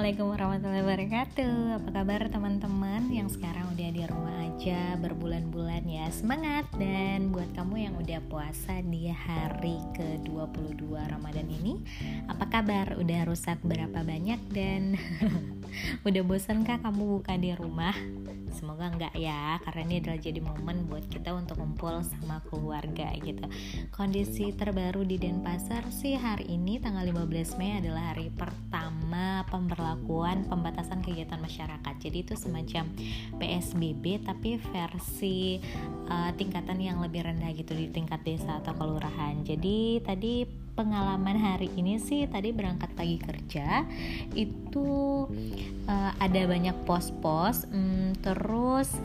Assalamualaikum warahmatullahi wabarakatuh Apa kabar teman-teman yang sekarang udah di rumah aja berbulan-bulan ya Semangat dan buat kamu yang udah puasa di hari ke-22 Ramadan ini Apa kabar? Udah rusak berapa banyak dan udah bosan kah kamu buka di rumah? Semoga enggak ya Karena ini adalah jadi momen buat kita untuk kumpul sama keluarga gitu Kondisi terbaru di Denpasar sih hari ini tanggal 15 Mei adalah hari pertama pemberlakuan pembatasan kegiatan masyarakat. Jadi itu semacam PSBB tapi versi uh, tingkatan yang lebih rendah gitu di tingkat desa atau kelurahan. Jadi tadi pengalaman hari ini sih tadi berangkat pagi kerja itu uh, ada banyak pos-pos um, terus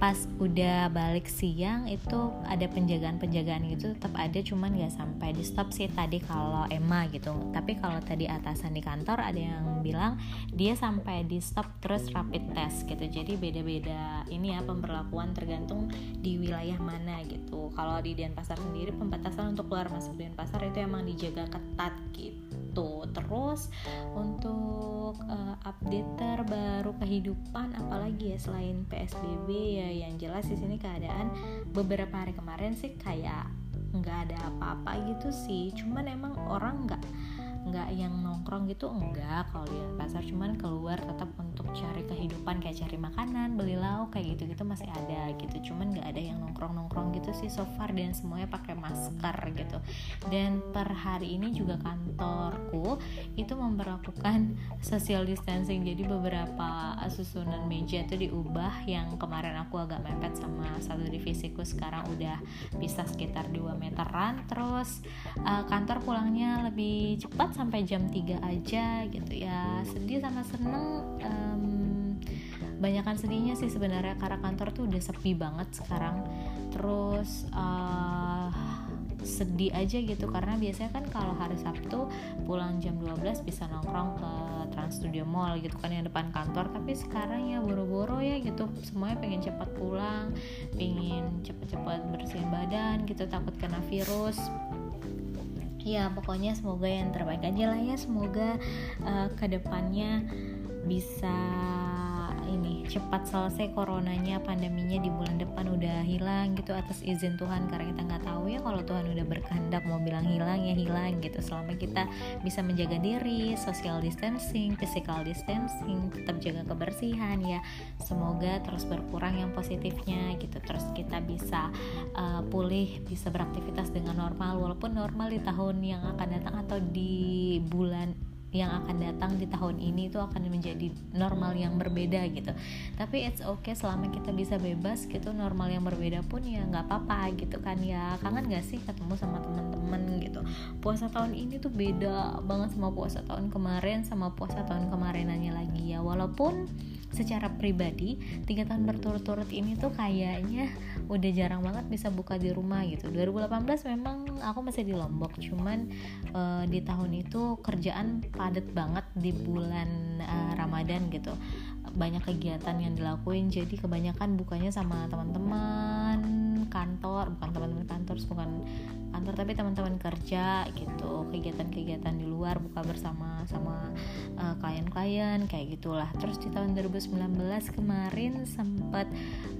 pas udah balik siang itu ada penjagaan-penjagaan gitu tetap ada cuman nggak sampai di stop sih tadi kalau Emma gitu. Tapi kalau tadi atasan di kantor ada yang bilang dia sampai di stop terus rapid test gitu. Jadi beda-beda ini ya pemberlakuan tergantung di wilayah mana gitu. Kalau di Denpasar sendiri pembatasan untuk keluar masuk Denpasar itu emang dijaga ketat gitu. Terus untuk uh, update terbaru kehidupan apalagi ya selain PSBB ya yang jelas di sini keadaan beberapa hari kemarin sih kayak nggak ada apa-apa gitu sih. Cuman emang orang nggak nggak yang nongkrong gitu enggak kalau di pasar. Cuman keluar tetap untuk cari kehidupan kayak cari makanan beli lauk kayak gitu gitu masih ada gitu. Cuman nggak ada yang nongkrong nongkrong gitu sih so far dan semuanya pakai masker gitu. Dan per hari ini juga kantorku itu memperlakukan social distancing. Jadi beberapa susunan meja itu diubah. Yang kemarin aku agak mepet sama satu divisiku sekarang udah bisa sekitar 2 meteran. Terus uh, kantor pulangnya lebih cepat sampai jam 3 aja gitu ya. Sedih sama seneng um, banyakan sedihnya sih sebenarnya karena kantor tuh udah sepi banget sekarang. Terus uh, sedih aja gitu karena biasanya kan kalau hari Sabtu pulang jam 12 bisa nongkrong ke Trans Studio Mall gitu kan yang depan kantor. Tapi sekarang ya boro-boro ya gitu semuanya pengen cepat pulang pengen cepet-cepet bersihin badan gitu takut kena virus. Ya pokoknya semoga yang terbaik aja lah ya semoga uh, ke depannya bisa ini cepat selesai coronanya pandeminya di bulan depan udah hilang gitu atas izin Tuhan. Karena kita nggak tahu ya kalau Tuhan udah berkehendak mau bilang hilang ya hilang gitu. Selama kita bisa menjaga diri social distancing physical distancing tetap jaga kebersihan ya. Semoga terus berkurang yang positifnya gitu. Terus kita bisa uh, pulih bisa beraktivitas dengan normal. Walaupun normal di tahun yang akan datang atau di bulan yang akan datang di tahun ini itu akan menjadi normal yang berbeda gitu. Tapi it's okay selama kita bisa bebas gitu normal yang berbeda pun ya nggak apa-apa gitu kan ya. Kangen gak sih ketemu sama teman-teman gitu? Puasa tahun ini tuh beda banget sama puasa tahun kemarin sama puasa tahun kemarinannya lagi ya. Walaupun secara pribadi tiga tahun berturut-turut ini tuh kayaknya udah jarang banget bisa buka di rumah gitu. 2018 memang aku masih di Lombok cuman uh, di tahun itu kerjaan padat banget di bulan uh, Ramadan gitu. Banyak kegiatan yang dilakuin jadi kebanyakan bukanya sama teman-teman kantor bukan teman-teman kantor bukan kantor tapi teman-teman kerja gitu kegiatan-kegiatan di luar buka bersama sama uh, klien-klien kayak gitulah. Terus di tahun 2019 kemarin sempat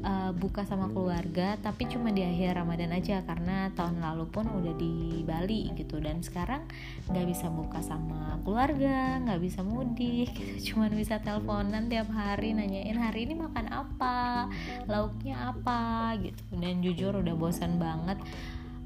uh, buka sama keluarga tapi cuma di akhir Ramadan aja karena tahun lalu pun udah di Bali gitu. Dan sekarang nggak bisa buka sama keluarga nggak bisa mudik gitu. cuma bisa teleponan tiap hari nanyain hari ini makan apa? Lauknya apa? gitu. Dan jujur udah bosan banget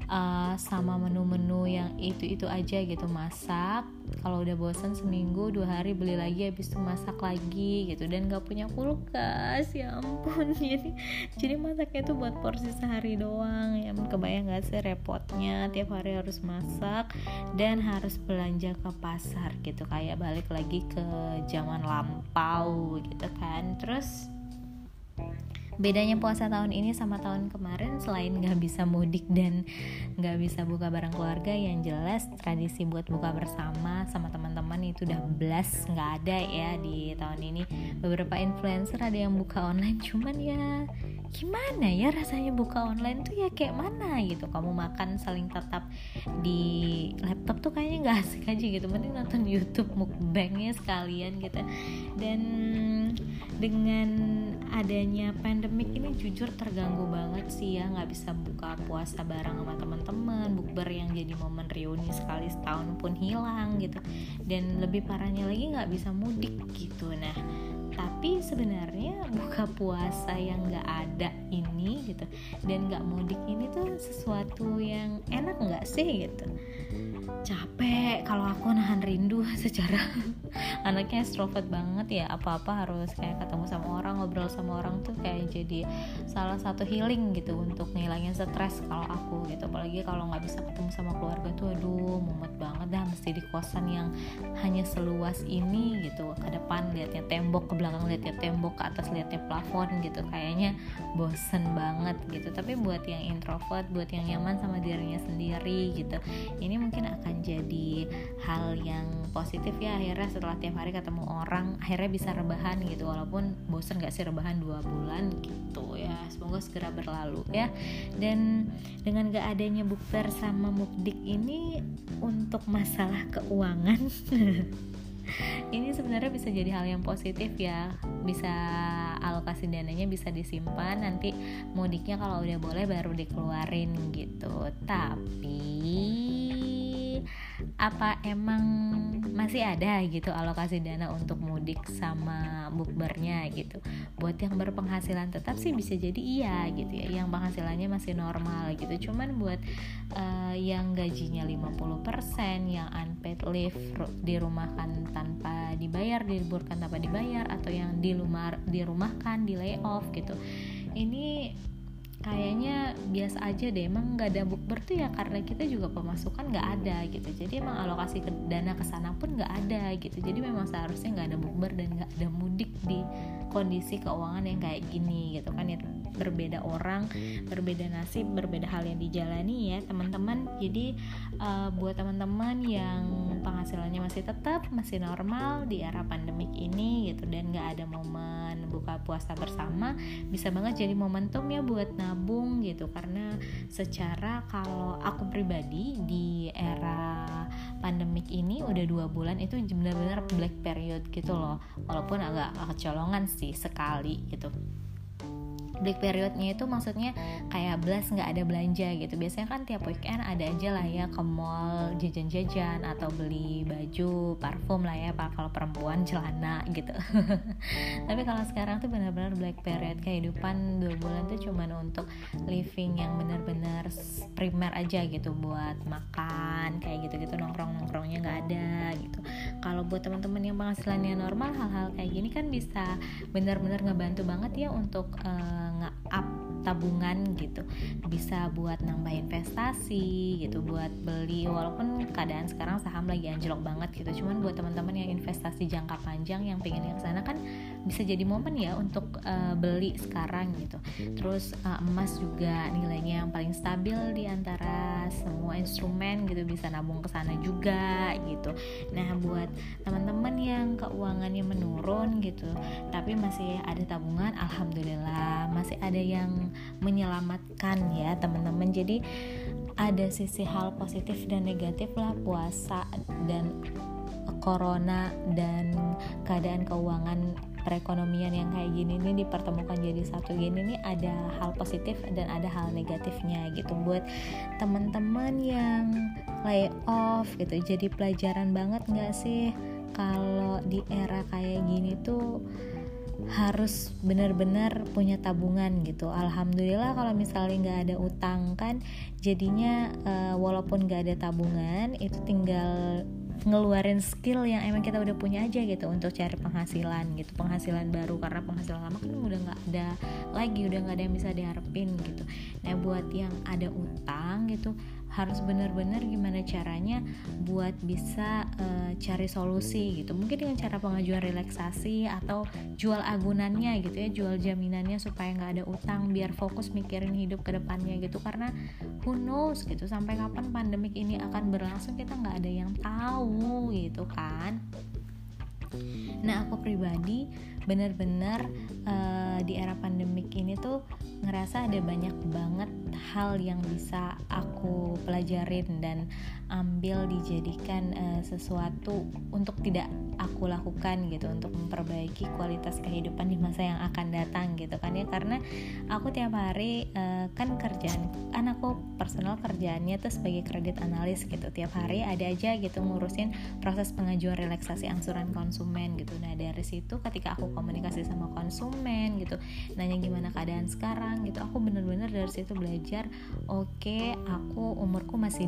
uh, sama menu-menu yang itu-itu aja gitu masak. Kalau udah bosan seminggu dua hari beli lagi habis itu masak lagi gitu. Dan gak punya kulkas ya ampun. Jadi jadi masaknya tuh buat porsi sehari doang. Ya kebayang gak sih repotnya? Tiap hari harus masak dan harus belanja ke pasar gitu. Kayak balik lagi ke zaman lampau gitu kan. Terus bedanya puasa tahun ini sama tahun kemarin selain nggak bisa mudik dan nggak bisa buka bareng keluarga yang jelas tradisi buat buka bersama sama teman-teman itu udah belas nggak ada ya di tahun ini. Beberapa influencer ada yang buka online cuman ya gimana ya rasanya buka online tuh ya kayak mana gitu. Kamu makan saling tetap di laptop tuh kayaknya nggak asik aja gitu mending nonton YouTube mukbangnya sekalian gitu. Dan dengan adanya pandemik ini jujur terganggu banget sih ya nggak bisa buka puasa bareng sama teman-teman. Bukber yang jadi momen reuni sekali setahun pun hilang gitu. Dan lebih parahnya lagi nggak bisa mudik gitu. Nah tapi sebenarnya buka puasa yang nggak ada ini gitu dan nggak mudik ini tuh sesuatu yang enak nggak sih gitu capek kalau aku nahan rindu secara anaknya extrovert banget ya apa-apa harus kayak ketemu sama orang ngobrol sama orang tuh kayak jadi salah satu healing gitu untuk ngilangin stres kalau aku gitu. Apalagi kalau nggak bisa ketemu sama keluarga tuh aduh mumet banget dah mesti di kosan yang hanya seluas ini gitu. Ke depan liatnya tembok ke belakang liatnya tembok ke atas liatnya plafon gitu. Kayaknya bosen banget gitu. Tapi buat yang introvert buat yang nyaman sama dirinya sendiri gitu. Ini mungkin akan jadi hal yang positif ya akhirnya setelah tiap hari ketemu orang akhirnya bisa rebahan gitu walaupun bosen gak sih rebahan dua bulan gitu ya. Semoga segera berlalu ya. Dan dengan gak adanya bukber sama mukdik ini untuk masalah keuangan ini sebenarnya bisa jadi hal yang positif ya. Bisa alokasi dananya bisa disimpan nanti mudiknya kalau udah boleh baru dikeluarin gitu. Tapi apa emang masih ada gitu alokasi dana untuk mudik sama bukbernya gitu? Buat yang berpenghasilan tetap sih bisa jadi iya gitu ya. Yang penghasilannya masih normal gitu. Cuman buat uh, yang gajinya 50% yang unpaid leave dirumahkan tanpa dibayar diliburkan tanpa dibayar atau yang di rumah dirumahkan di layoff gitu. Ini kayaknya biasa aja deh emang nggak ada bukber tuh ya karena kita juga pemasukan nggak ada gitu. Jadi emang alokasi ke dana ke sana pun nggak ada gitu. Jadi memang seharusnya nggak ada bukber dan nggak ada mudik di kondisi keuangan yang kayak gini gitu kan ya. Berbeda orang berbeda nasib berbeda hal yang dijalani ya teman-teman. Jadi uh, buat teman-teman yang penghasilannya masih tetap masih normal di era pandemik ini gitu. Dan nggak ada momen buka puasa bersama bisa banget jadi momentum ya buat nabung gitu. Karena secara kalau aku pribadi di era pandemik ini udah dua bulan itu benar-benar black period gitu loh. Walaupun agak kecolongan sih sekali gitu break periodnya itu maksudnya kayak belas nggak ada belanja gitu. Biasanya kan tiap weekend ada aja lah ya ke mall jajan-jajan atau beli baju parfum lah ya kalau perempuan celana gitu. Tapi kalau sekarang tuh benar-benar black period. Kehidupan dua bulan tuh cuman untuk living yang benar-benar primer aja gitu buat makan kayak gitu-gitu nongkrong-nongkrongnya nggak ada gitu kalau buat teman-teman yang penghasilannya normal hal-hal kayak gini kan bisa benar-benar ngebantu banget ya untuk uh, nge-up tabungan gitu. Bisa buat nambah investasi gitu buat beli walaupun keadaan sekarang saham lagi anjlok banget gitu. Cuman buat teman-teman yang investasi jangka panjang yang pengen ke sana kan bisa jadi momen ya untuk uh, beli sekarang gitu. Terus uh, emas juga nilainya yang paling stabil di antara semua instrumen gitu bisa nabung ke sana juga gitu. Nah buat teman-teman yang keuangannya menurun gitu tapi masih ada tabungan alhamdulillah masih ada yang menyelamatkan ya teman-teman. Jadi ada sisi hal positif dan negatif lah puasa dan corona dan keadaan keuangan perekonomian yang kayak gini nih dipertemukan jadi satu gini nih ada hal positif dan ada hal negatifnya gitu buat teman-teman yang lay off gitu jadi pelajaran banget nggak sih kalau di era kayak gini tuh harus benar-benar punya tabungan gitu. Alhamdulillah kalau misalnya nggak ada utang kan, jadinya uh, walaupun nggak ada tabungan itu tinggal ngeluarin skill yang emang kita udah punya aja gitu untuk cari penghasilan gitu. Penghasilan baru karena penghasilan lama kan udah nggak ada lagi udah nggak ada yang bisa diharapin gitu. Nah buat yang ada utang gitu harus benar-benar gimana caranya buat bisa uh, cari solusi gitu. Mungkin dengan cara pengajuan relaksasi atau jual agunannya gitu ya jual jaminannya supaya nggak ada utang biar fokus mikirin hidup ke depannya gitu. Karena who knows gitu sampai kapan pandemik ini akan berlangsung kita nggak ada yang tahu gitu kan. Nah aku pribadi bener-bener uh, di era pandemik ini tuh ngerasa ada banyak banget hal yang bisa aku pelajarin dan ambil dijadikan uh, sesuatu untuk tidak aku lakukan gitu untuk memperbaiki kualitas kehidupan di masa yang akan datang gitu kan ya. Karena aku tiap hari uh, kan kerjaan kan aku personal kerjaannya tuh sebagai kredit analis gitu. Tiap hari ada aja gitu ngurusin proses pengajuan relaksasi angsuran konsumen gitu. Nah dari situ ketika aku komunikasi sama konsumen gitu nanya gimana keadaan sekarang gitu aku bener-bener dari situ belajar oke okay, aku umurku masih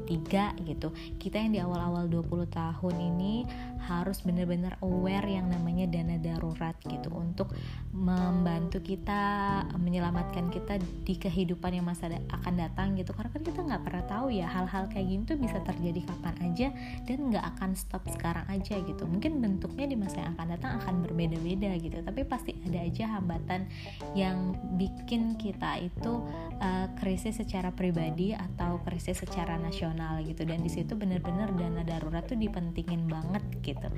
23 gitu. Kita yang di awal-awal 20 tahun ini harus bener-bener aware yang namanya dana darurat gitu untuk membantu kita menyelamatkan kita di kehidupan yang masa akan datang gitu. Karena kan kita nggak pernah tahu ya hal-hal kayak gini tuh bisa terjadi kapan aja dan nggak akan stop sekarang aja gitu. Mungkin bentuknya di masa yang akan datang akan berbeda-beda gitu. Tapi pasti ada aja hambatan yang bikin kita itu uh, krisis secara pribadi atau krisis secara nasional gitu. Dan di situ benar-benar dana darurat tuh dipentingin banget gitu.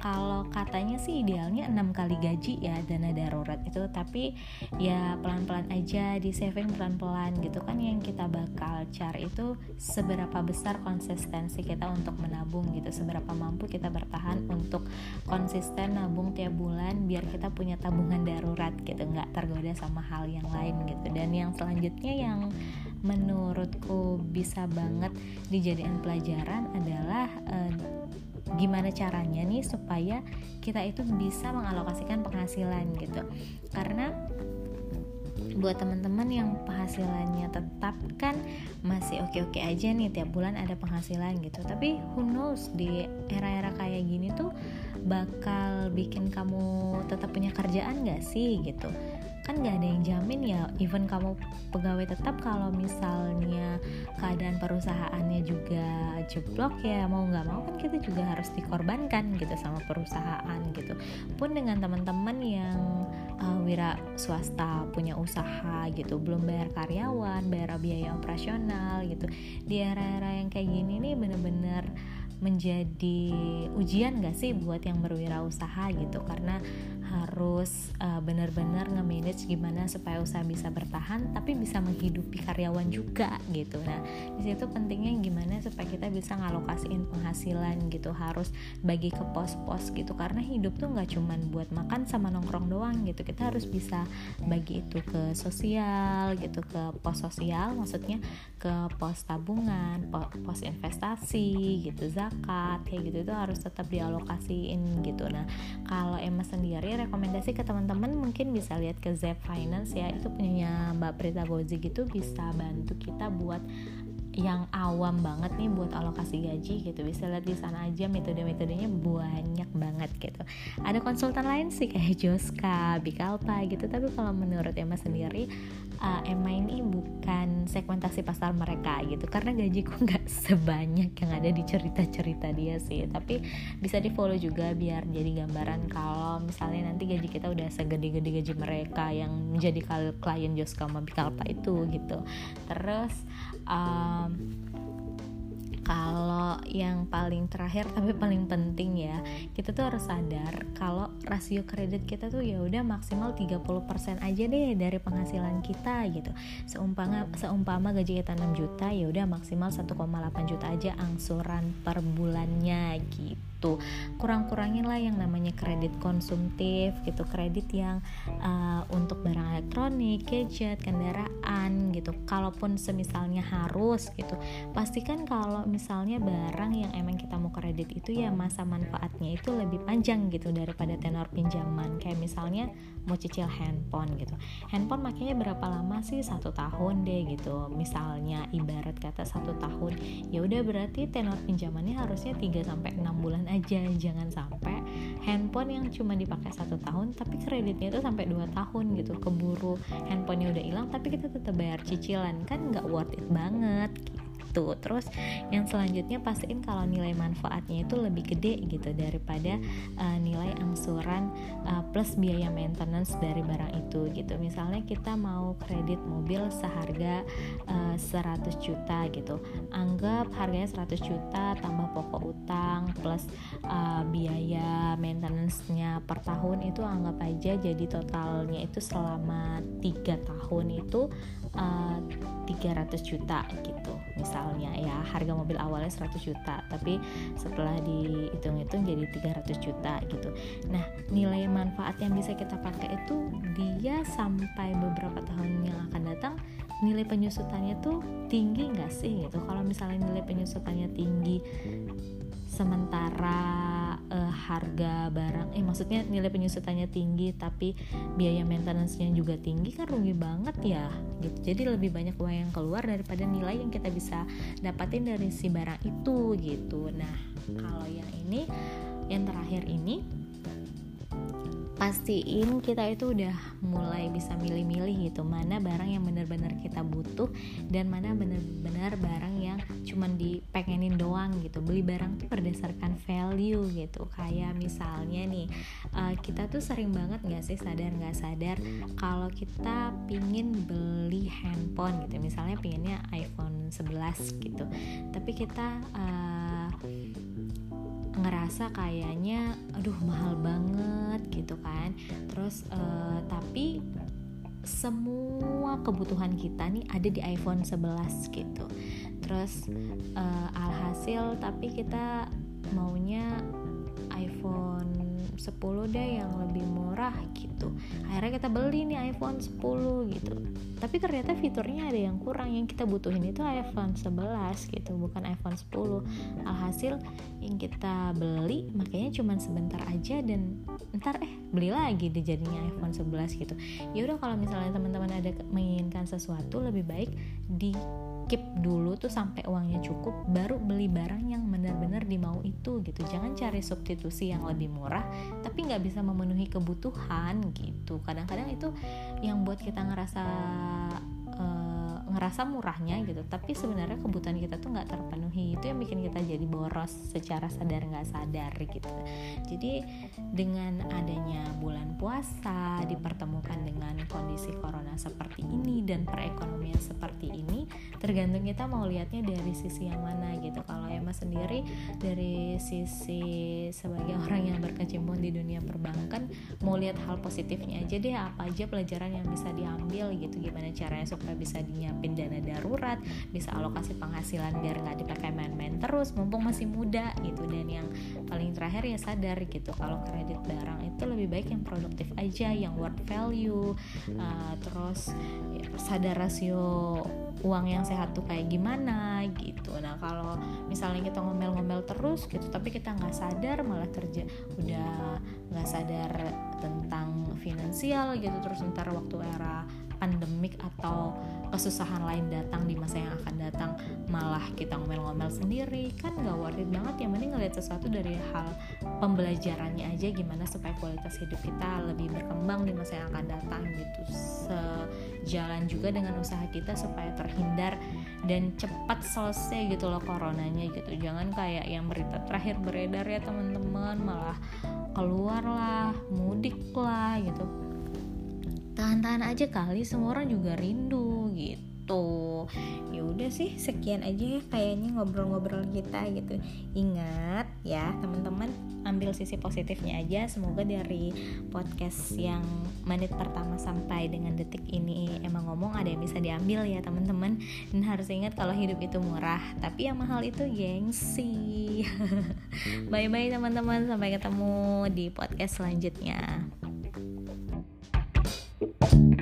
Kalau katanya sih idealnya enam kali gaji ya dana darurat itu. Tapi ya pelan-pelan aja di saving pelan-pelan gitu kan yang kita bakal cari itu seberapa besar konsistensi kita untuk menabung gitu. Seberapa mampu kita bertahan untuk konsisten nabung tiap bulan biar kita punya tabungan darurat gitu. Nggak tergoda sama hal yang lain gitu. Dan yang selanjutnya yang menurutku bisa banget dijadikan pelajaran adalah uh, gimana caranya nih supaya kita itu bisa mengalokasikan penghasilan gitu. Karena buat teman-teman yang penghasilannya tetap kan masih oke-oke aja nih tiap bulan ada penghasilan gitu. Tapi who knows di era-era kayak gini tuh bakal bikin kamu tetap punya kerjaan gak sih gitu? Kan nggak ada yang jamin ya even kamu pegawai tetap kalau misalnya keadaan perusahaannya juga jeblok ya mau nggak mau kan kita juga harus dikorbankan gitu sama perusahaan gitu. Pun dengan teman-teman yang uh, wira swasta punya usaha gitu belum bayar karyawan bayar biaya operasional gitu. Di era-era yang kayak gini nih bener-bener menjadi ujian gak sih buat yang berwirausaha gitu? Karena harus uh, benar-benar nge-manage gimana supaya usaha bisa bertahan tapi bisa menghidupi karyawan juga gitu. Nah di situ pentingnya gimana supaya kita bisa ngalokasiin penghasilan gitu harus bagi ke pos-pos gitu. Karena hidup tuh nggak cuman buat makan sama nongkrong doang gitu. Kita harus bisa bagi itu ke sosial gitu ke pos sosial maksudnya ke pos tabungan pos investasi gitu zakat kayak gitu itu harus tetap dialokasiin gitu. Nah kalau Emma sendiri rekomendasi ke teman-teman mungkin bisa lihat ke Zep Finance ya. Itu punya Mbak Prita Gozi gitu bisa bantu kita buat yang awam banget nih buat alokasi gaji gitu. Bisa lihat di sana aja metode-metodenya banyak banget gitu. Ada konsultan lain sih kayak Joska, Bikalpa gitu. Tapi kalau menurut Emma sendiri uh, Emma ini bukan segmentasi pasar mereka gitu. Karena gajiku nggak sebanyak yang ada di cerita-cerita dia sih. Tapi bisa di follow juga biar jadi gambaran kalau misalnya nanti gaji kita udah segede-gede gaji mereka yang menjadi klien Joska sama Bikalpa itu gitu. Terus um, kalau yang paling terakhir tapi paling penting ya kita tuh harus sadar kalau rasio kredit kita tuh ya udah maksimal 30% aja deh dari penghasilan kita gitu. Seumpama seumpama gaji kita 6 juta ya udah maksimal 1,8 juta aja angsuran per bulannya gitu gitu kurang-kurangin lah yang namanya kredit konsumtif gitu kredit yang uh, untuk barang elektronik gadget kendaraan gitu. Kalaupun semisalnya harus gitu pastikan kalau misalnya barang yang emang kita mau kredit itu ya masa manfaatnya itu lebih panjang gitu daripada tenor pinjaman. Kayak misalnya mau cicil handphone gitu. Handphone makanya berapa lama sih? Satu tahun deh gitu. Misalnya ibarat kata satu tahun. Ya udah berarti tenor pinjamannya harusnya 3 sampai enam bulan aja jangan sampai handphone yang cuma dipakai satu tahun tapi kreditnya itu sampai dua tahun gitu keburu handphonenya udah hilang tapi kita tetap bayar cicilan kan nggak worth it banget gitu. Itu terus yang selanjutnya pastiin kalau nilai manfaatnya itu lebih gede gitu daripada uh, nilai angsuran uh, plus biaya maintenance dari barang itu gitu. Misalnya kita mau kredit mobil seharga uh, 100 juta gitu anggap harganya 100 juta tambah pokok utang plus uh, biaya maintenance-nya per tahun itu anggap aja jadi totalnya itu selama tiga tahun itu uh, 300 juta gitu. Misalnya ya harga mobil awalnya 100 juta tapi setelah dihitung-hitung jadi 300 juta gitu. Nah nilai manfaat yang bisa kita pakai itu dia sampai beberapa tahun yang akan datang nilai penyusutannya tuh tinggi nggak sih gitu? Kalau misalnya nilai penyusutannya tinggi sementara uh, harga barang eh maksudnya nilai penyusutannya tinggi tapi biaya maintenance-nya juga tinggi kan rugi banget ya gitu. Jadi lebih banyak uang yang keluar daripada nilai yang kita bisa dapatin dari si barang itu gitu. Nah kalau yang ini yang terakhir ini pastiin kita itu udah mulai bisa milih-milih gitu mana barang yang benar-benar kita butuh dan mana benar-benar barang yang cuman dipengenin doang gitu. Beli barang tuh berdasarkan value gitu. Kayak misalnya nih uh, kita tuh sering banget nggak sih sadar nggak sadar kalau kita pingin beli handphone gitu. Misalnya pinginnya iPhone 11 gitu. Tapi kita uh, ngerasa kayaknya aduh mahal banget gitu kan. Terus uh, tapi semua kebutuhan kita nih ada di iPhone 11 gitu. Terus uh, alhasil tapi kita maunya iPhone 10 deh yang lebih murah gitu. Akhirnya kita beli nih iPhone 10 gitu. Tapi ternyata fiturnya ada yang kurang. Yang kita butuhin itu iPhone 11 gitu bukan iPhone 10 alhasil yang kita beli makanya cuma sebentar aja dan ntar eh beli lagi deh jadinya iPhone 11 gitu. Ya udah kalau misalnya teman-teman ada menginginkan sesuatu lebih baik di keep dulu tuh sampai uangnya cukup baru beli barang yang benar-benar dimau itu gitu. Jangan cari substitusi yang lebih murah tapi nggak bisa memenuhi kebutuhan gitu. Kadang-kadang itu yang buat kita ngerasa uh, ngerasa murahnya gitu tapi sebenarnya kebutuhan kita tuh nggak terpenuhi. Itu yang bikin kita jadi boros secara sadar nggak sadar gitu. Jadi dengan adanya bulan puasa dipertemukan dengan kondisi corona seperti ini dan perekonomian seperti ini tergantung kita mau lihatnya dari sisi yang mana gitu. Kalau Emma sendiri dari sisi sebagai orang yang berkecimpung di dunia perbankan mau lihat hal positifnya aja deh apa aja pelajaran yang bisa diambil gitu. Gimana caranya supaya bisa nyiapin dana darurat bisa alokasi penghasilan biar nggak dipakai main-main terus mumpung masih muda gitu. Dan yang paling terakhir ya sadar gitu kalau kredit barang itu lebih baik yang produktif aja yang worth value uh, terus sadar rasio uang yang sehat tuh kayak gimana gitu. Nah kalau misalnya kita ngomel-ngomel terus gitu tapi kita nggak sadar malah kerja udah nggak sadar tentang finansial gitu terus ntar waktu era pandemik atau kesusahan lain datang di masa yang akan datang. Malah kita ngomel-ngomel sendiri. Kan gak worth it banget. Yang penting ngeliat sesuatu dari hal pembelajarannya aja. Gimana supaya kualitas hidup kita lebih berkembang di masa yang akan datang gitu. Sejalan juga dengan usaha kita supaya terhindar dan cepat selesai gitu loh coronanya gitu. Jangan kayak yang berita terakhir beredar ya teman-teman. Malah keluar lah mudik lah gitu tahan-tahan aja kali semua orang juga rindu gitu. Ya udah sih sekian aja ya kayaknya ngobrol-ngobrol kita gitu. Ingat ya teman-teman ambil sisi positifnya aja. Semoga dari podcast yang menit pertama sampai dengan detik ini emang ngomong ada yang bisa diambil ya teman-teman. Dan harus ingat kalau hidup itu murah tapi yang mahal itu gengsi. Bye bye teman-teman. Sampai ketemu di podcast selanjutnya Thank you.